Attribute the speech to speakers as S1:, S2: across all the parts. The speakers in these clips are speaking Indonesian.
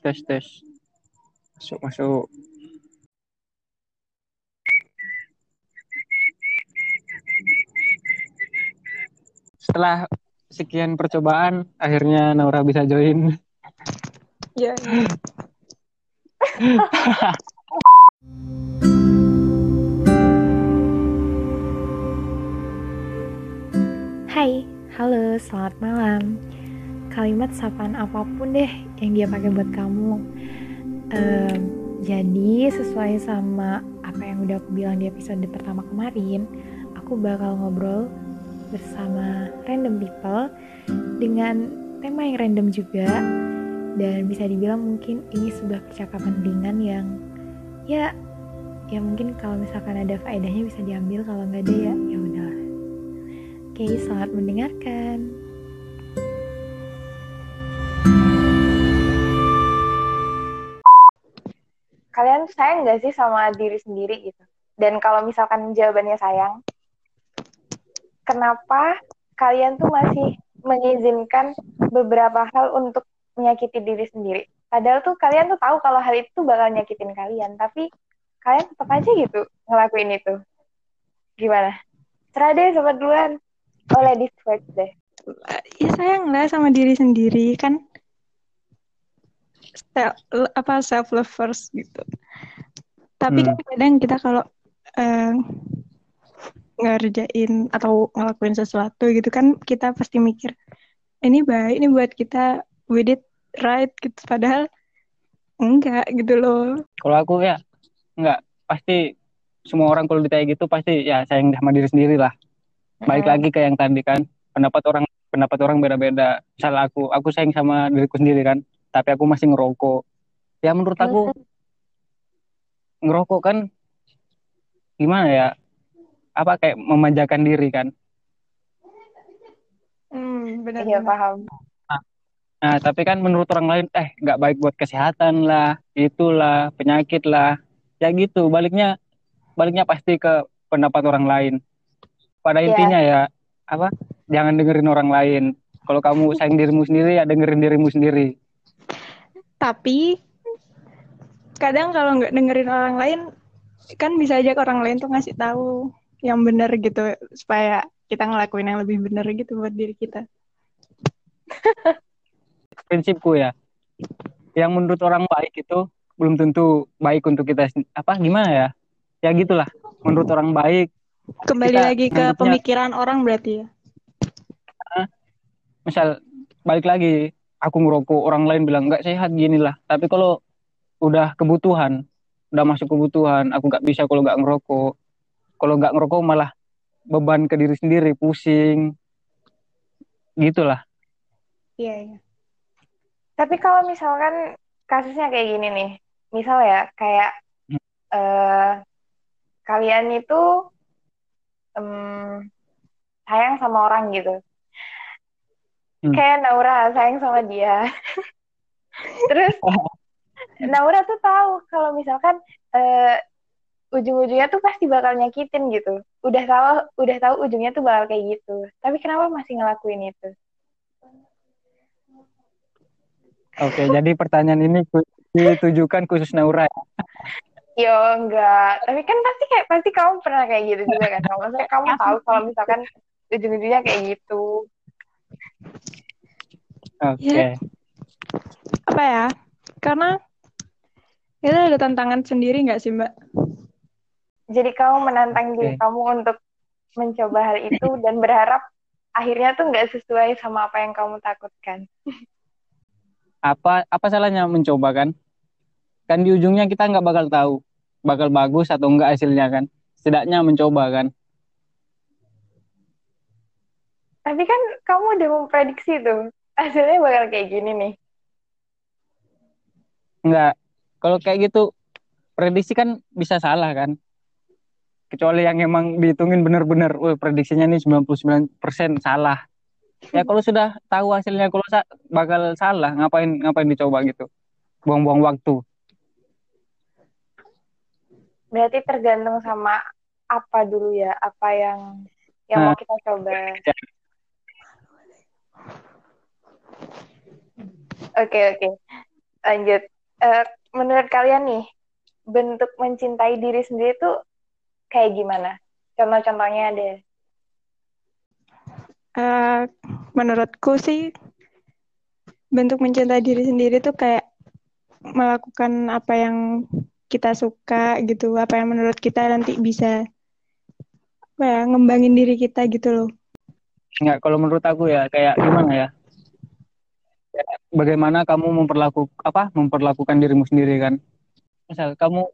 S1: tes tes masuk masuk setelah sekian percobaan akhirnya Naura bisa join
S2: Ya, ya. Hai, halo, selamat malam. Kalimat sapaan apa pun deh yang dia pakai buat kamu. Em, jadi sesuai sama apa yang udah aku bilang di episode pertama kemarin, aku bakal ngobrol bersama random people dengan tema yang random juga. Dan bisa dibilang mungkin ini sebuah percakapan ringan yang ya ya mungkin kalau misalkan ada faedahnya bisa diambil kalau nggak ada ya ya udahlah. Oke selamat mendengarkan
S3: kalian sayang nggak sih sama diri sendiri gitu? Dan kalau misalkan jawabannya sayang, kenapa kalian tuh masih mengizinkan beberapa hal untuk menyakiti diri sendiri? Padahal tuh kalian tuh tahu kalau hal itu bakal nyakitin kalian, tapi kalian tetap aja gitu ngelakuin itu. Gimana? Serah deh sobat duluan. Oh ladies first deh.
S4: ya sayang lah sama diri sendiri kan self, apa self love first gitu. Tapi
S1: Hmm.
S4: kan kadang kita kalau eh, ngerjain atau ngelakuin sesuatu gitu kan kita pasti mikir ini baik ini buat kita we did right gitu. Padahal enggak gitu loh.
S1: Kalau aku ya nggak pasti semua orang kalau ditanya gitu pasti ya sayang sama diri sendiri lah. Balik
S3: Mm.
S1: lagi ke yang tadi kan pendapat orang pendapat orang beda-beda. Misal aku aku sayang sama diriku sendiri kan tapi aku masih ngerokok. Ya menurut aku ngerokok kan gimana ya? Apa kayak memanjakan diri kan?
S4: Hmm, benar
S3: Iya paham.
S1: nah tapi kan menurut orang lain eh nggak baik buat kesehatan lah itulah penyakit lah. Ya gitu baliknya baliknya pasti ke pendapat orang lain. Pada
S3: Iya.
S1: intinya ya apa? Jangan dengerin orang lain. Kalau kamu sayang dirimu sendiri ya dengerin dirimu sendiri
S4: tapi kadang kalau nggak dengerin orang lain kan bisa aja orang lain tuh ngasih tahu yang benar gitu supaya kita ngelakuin yang lebih benar gitu buat diri kita.
S1: Prinsipku ya yang menurut orang baik itu belum tentu baik untuk kita apa gimana ya? Ya gitulah menurut orang baik
S4: kembali
S1: Kita
S4: lagi ke pemikiran orang berarti ya?
S1: Misal balik lagi aku ngerokok orang lain bilang nggak sehat gini lah tapi kalau udah kebutuhan udah masuk kebutuhan aku nggak bisa kalau nggak ngerokok. Kalau nggak ngerokok malah beban ke diri sendiri pusing. Gitulah.
S4: Iya iya.
S3: Tapi kalau misalkan kasusnya kayak gini nih, misal ya kayak eh, kalian itu em, sayang sama orang gitu,
S1: Hmm.
S3: kayak Naura sayang sama dia, terus Naura tuh tahu kalau misalkan eh, ujung-ujungnya tuh pasti bakal nyakitin gitu, udah tahu udah tahu ujungnya tuh bakal kayak gitu, tapi kenapa masih ngelakuin itu?
S1: oke jadi pertanyaan ini ditujukan khusus Naura ya?
S3: Yo enggak, tapi kan pasti kayak pasti kamu pernah kayak gitu juga kan? Maksudnya kamu tahu kalau misalkan ujung-ujungnya kayak gitu.
S1: Oke.
S4: Ya. apa ya? Karena itu ada tantangan sendiri nggak sih mbak?
S3: Jadi kamu menantang diri
S1: Oke.
S3: kamu untuk mencoba hal itu dan berharap akhirnya tuh nggak sesuai sama apa yang kamu takutkan.
S1: apa apa salahnya mencoba kan? Kan di ujungnya kita nggak bakal tahu bakal bagus atau enggak hasilnya kan? Setidaknya mencoba kan?
S3: Tapi kan kamu udah memprediksi tuh hasilnya bakal kayak gini nih.
S1: enggak kalau kayak gitu prediksi kan bisa salah kan kecuali yang emang dihitungin bener-bener wah prediksinya nih 99% salah ya kalau sudah tahu hasilnya kalau sa- bakal salah ngapain ngapain dicoba gitu buang-buang waktu
S3: Berarti tergantung sama apa dulu ya, apa yang yang mau
S1: Nah.
S3: kita coba. Oke oke. lanjut. Eh, menurut kalian nih, bentuk mencintai diri sendiri tuh kayak gimana? Contoh-contohnya deh.
S4: Eh, menurutku sih bentuk mencintai diri sendiri tuh kayak melakukan apa yang kita suka gitu, apa yang menurut kita nanti bisa apa ya, ngembangin diri kita gitu loh.
S1: Enggak, kalau menurut aku ya kayak gimana ya? Bagaimana kamu memperlaku apa? Memperlakukan dirimu sendiri kan? Misal kamu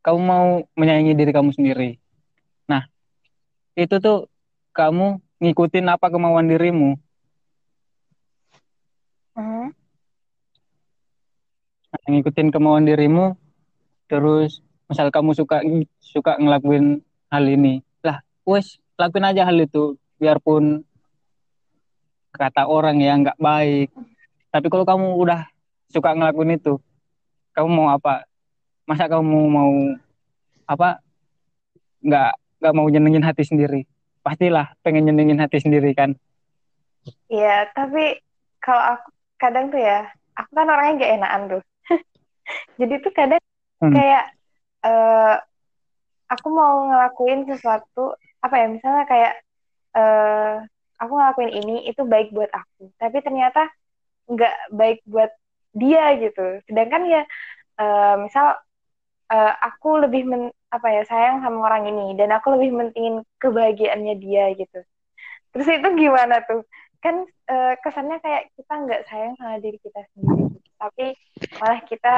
S1: kamu mau menyayangi diri kamu sendiri. Nah, itu tuh kamu ngikutin apa kemauan dirimu.
S3: Hmm.
S1: Nah, ngikutin kemauan dirimu terus misal kamu suka suka ngelakuin hal ini. Lah, wes lakuin aja hal itu biarpun kata orang ya nggak baik. Tapi kalau kamu udah suka ngelakuin itu, kamu mau apa? Masa kamu mau apa? Nggak nggak mau nyenengin hati sendiri. Pastilah pengen nyenengin hati sendiri kan.
S3: Iya, tapi kalau aku kadang tuh ya, aku kan orangnya gak enakan tuh. Jadi tuh kadang
S1: Hmm.
S3: kayak eh aku mau ngelakuin sesuatu apa ya misalnya kayak eh aku ngelakuin ini itu baik buat aku, tapi ternyata nggak baik buat dia gitu. Sedangkan ya eh, misal eh, aku lebih men, apa ya sayang sama orang ini dan aku lebih mentingin kebahagiaannya dia gitu. Terus itu gimana tuh? Kan eh, kesannya kayak kita nggak sayang sama diri kita sendiri, gitu. tapi malah kita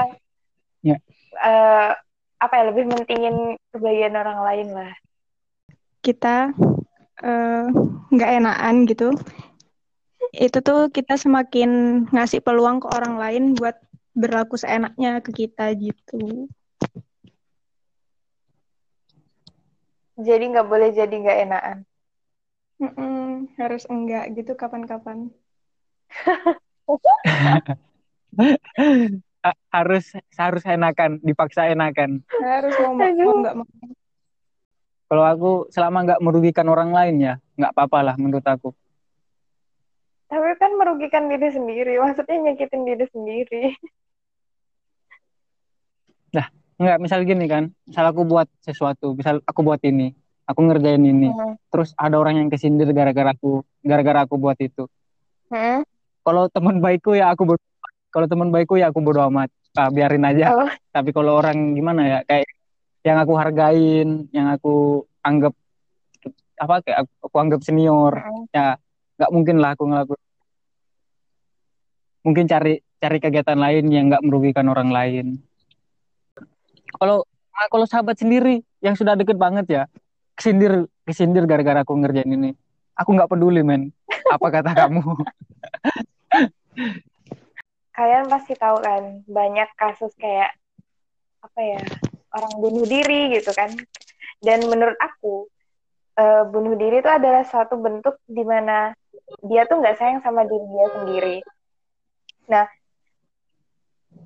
S1: Ya.
S3: eh, apa ya lebih mentingin kebahagiaan orang lain lah.
S4: Kita eh, nggak enakan gitu. Itu tuh kita semakin ngasih peluang ke orang lain buat berlaku seenaknya ke kita gitu.
S3: Jadi nggak boleh jadi nggak enakan.
S4: Mm-mm, harus enggak gitu kapan-kapan.
S1: Ha- harus harus enakan, dipaksa enakan.
S4: Harus mau mau mau nggak mau.
S1: Kalau aku selama nggak merugikan orang lain ya, nggak apa-apa lah menurut aku.
S3: Tapi kan merugikan diri sendiri, maksudnya nyakitin diri sendiri.
S1: Nggak, misal gini kan, misal aku buat sesuatu, misal aku buat ini, aku ngerjain ini,
S3: Hmm.
S1: terus ada orang yang kesindir gara-gara aku, gara-gara aku buat itu.
S3: Hmm?
S1: Kalau teman baikku ya aku kalau teman baikku ya aku bodo amat, ah, biarin aja.
S3: Oh.
S1: Tapi kalau orang gimana ya, kayak yang aku hargain, yang aku anggap apa kayak aku, aku anggap senior,
S3: Hmm.
S1: ya nggak mungkin lah aku ngelakuin. Mungkin cari cari kegiatan lain yang nggak merugikan orang lain. Kalau ah, kalau sahabat sendiri yang sudah deket banget ya, kesindir kesindir gara-gara aku ngerjain ini, aku nggak peduli men. Apa kata kamu?
S3: Kalian pasti tahu kan, banyak kasus kayak apa ya orang bunuh diri gitu kan. Dan menurut aku eh, bunuh diri itu adalah suatu bentuk di mana dia tuh nggak sayang sama diri dia sendiri. Nah,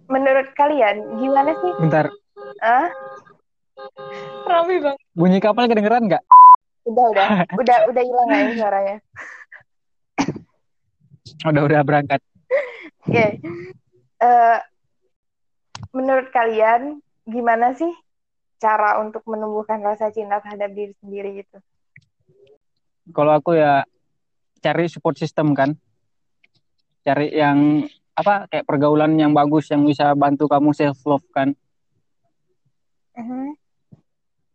S3: menurut kalian gimana sih?
S1: Bentar,
S3: Ah,
S4: Rame banget.
S1: bunyi kapal kedengeran nggak?
S3: udah udah udah udah hilang ini suaranya?
S1: Udah udah berangkat.
S3: Oke. Eh, menurut kalian gimana sih cara untuk menumbuhkan rasa cinta terhadap diri sendiri gitu?
S1: Kalau aku ya cari support system kan, cari yang apa kayak pergaulan yang bagus yang bisa bantu kamu self love kan.
S3: Mhm.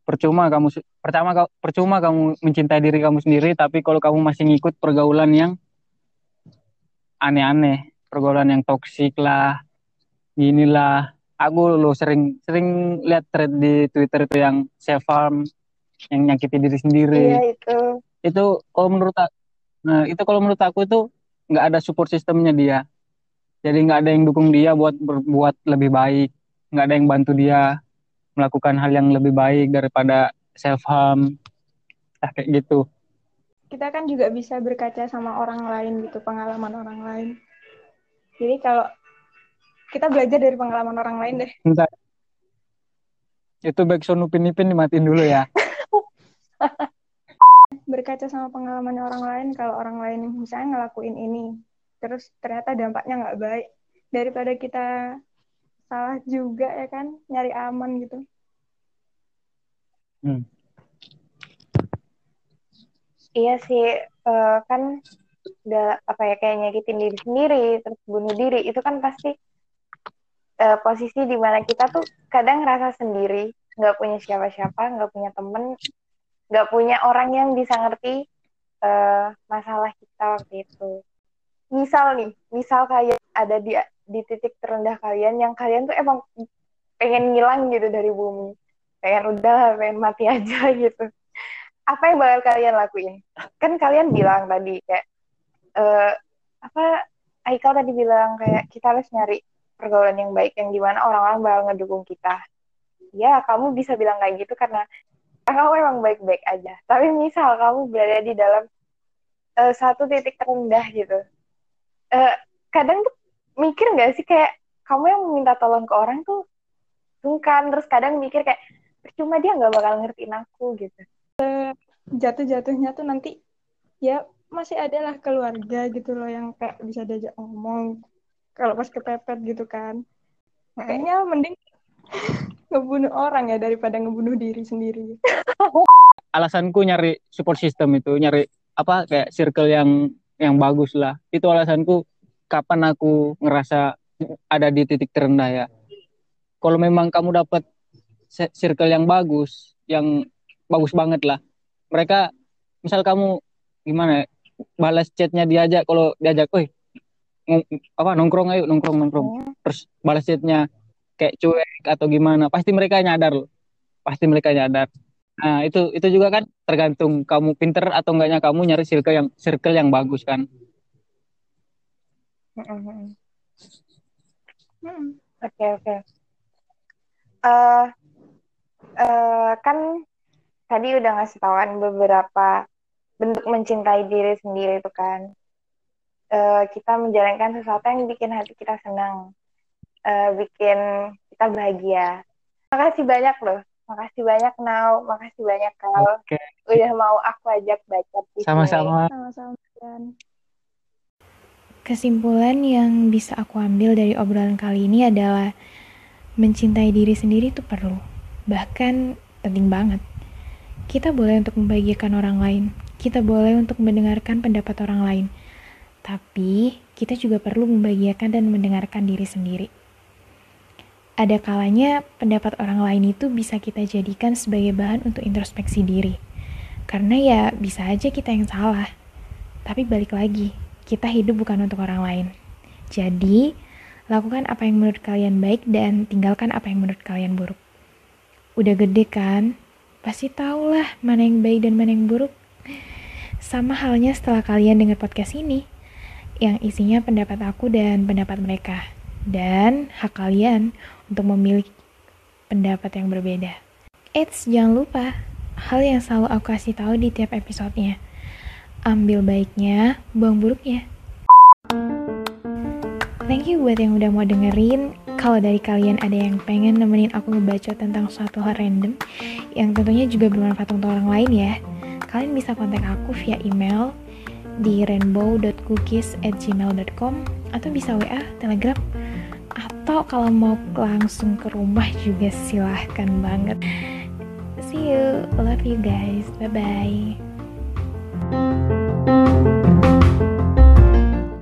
S1: Percuma kamu pertama percuma kamu mencintai diri kamu sendiri, tapi kalau kamu masih ngikut pergaulan yang aneh-aneh, pergaulan yang toksik lah, inilah. Aku lo sering sering lihat thread di Twitter itu yang self harm, yang nyakiti diri sendiri.
S3: Iya itu.
S1: itu kalau menurut aku nah itu kalau menurut aku itu nggak ada support sistemnya dia jadi nggak ada yang dukung dia buat berbuat lebih baik nggak ada yang bantu dia melakukan hal yang lebih baik daripada self harm nah, kayak gitu
S4: Kita kan juga bisa berkaca sama orang lain gitu, pengalaman orang lain. Jadi kalau kita belajar dari pengalaman orang lain deh.
S1: Bentar. itu backsound upin ipin dimatiin dulu ya
S4: Berkaca sama pengalaman orang lain, kalau orang lain misalnya ngelakuin ini, terus ternyata dampaknya nggak baik. Daripada kita salah juga ya kan nyari aman gitu
S1: Hmm.
S3: Iya sih, eh, kan udah apa ya kayak nyakitin diri sendiri, terus bunuh diri, itu kan pasti eh, posisi di mana kita tuh kadang ngerasa sendiri, nggak punya siapa-siapa, nggak punya temen, nggak punya orang yang bisa ngerti eh, masalah kita waktu itu. Misal nih, misal kayak ada di di titik terendah kalian yang kalian tuh emang pengen ngilang gitu dari bumi, pengen udah pengen mati aja gitu. Apa yang bakal kalian lakuin? Kan kalian bilang tadi kayak eh, apa Aikal tadi bilang kayak kita harus nyari pergaulan yang baik yang di mana orang-orang bakal ngedukung kita. Ya, kamu bisa bilang kayak gitu karena kamu emang baik-baik aja. Tapi misal kamu berada di dalam eh, satu titik terendah gitu, eh, kadang tuh mikir nggak sih kayak kamu yang meminta tolong ke orang tuh sungkan, terus kadang mikir kayak percuma dia nggak bakal ngertiin aku gitu.
S4: jatuh-jatuhnya tuh nanti ya masih ada lah keluarga gitu loh yang kayak bisa diajak ngomong kalau pas kepepet gitu kan makanya mending ngebunuh orang ya daripada ngebunuh diri sendiri.
S1: Alasanku nyari support system itu nyari apa kayak circle yang yang bagus lah. Itu alasanku kapan aku ngerasa ada di titik terendah ya. Kalau memang kamu dapat circle yang bagus yang bagus banget lah. Mereka misal kamu gimana ya, balas chatnya diajak kalau diajak woi apa nongkrong ayo nongkrong nongkrong. Terus balas chatnya kayak cuek atau gimana pasti mereka nyadar loh pasti mereka nyadar Nah, itu itu juga kan tergantung kamu pinter atau enggaknya kamu nyari circle yang circle yang bagus kan.
S3: Oke oke. Eh eh, kan tadi udah ngasih tahuan beberapa bentuk mencintai diri sendiri itu kan. Eh, kita menjalankan sesuatu yang bikin hati kita senang, eh, bikin kita bahagia. Makasih banyak loh, makasih banyak Nau, makasih banyak Kal,
S1: Oke,
S3: udah mau aku ajak baca di
S1: sama-sama.
S4: sama-sama Dan
S2: Kesimpulan yang bisa aku ambil dari obrolan kali ini adalah mencintai diri sendiri itu perlu, bahkan penting banget. Kita boleh untuk membahagiakan orang lain, kita boleh untuk mendengarkan pendapat orang lain, tapi kita juga perlu membahagiakan dan mendengarkan diri sendiri. Ada kalanya pendapat orang lain itu bisa kita jadikan sebagai bahan untuk introspeksi diri. Karena ya bisa aja kita yang salah. Tapi balik lagi, kita hidup bukan untuk orang lain. Jadi, lakukan apa yang menurut kalian baik dan tinggalkan apa yang menurut kalian buruk. Udah gede kan? Pasti tahulah mana yang baik dan mana yang buruk. Sama halnya setelah kalian dengar podcast ini, yang isinya pendapat aku dan pendapat mereka. Dan hak kalian untuk memilih pendapat yang berbeda. Eits, jangan lupa, hal yang selalu aku kasih tahu di tiap episodenya. Ambil baiknya, buang buruknya. Thank you buat yang udah mau dengerin. Kalau dari kalian ada yang pengen nemenin aku ngebaca tentang suatu hal random, yang tentunya juga bermanfaat untuk orang lain ya, kalian bisa kontak aku via email di rainbow.cookies@gmail.com atau bisa WA, Telegram, atau kalau mau langsung ke rumah juga silahkan banget. See you, love you guys, bye bye.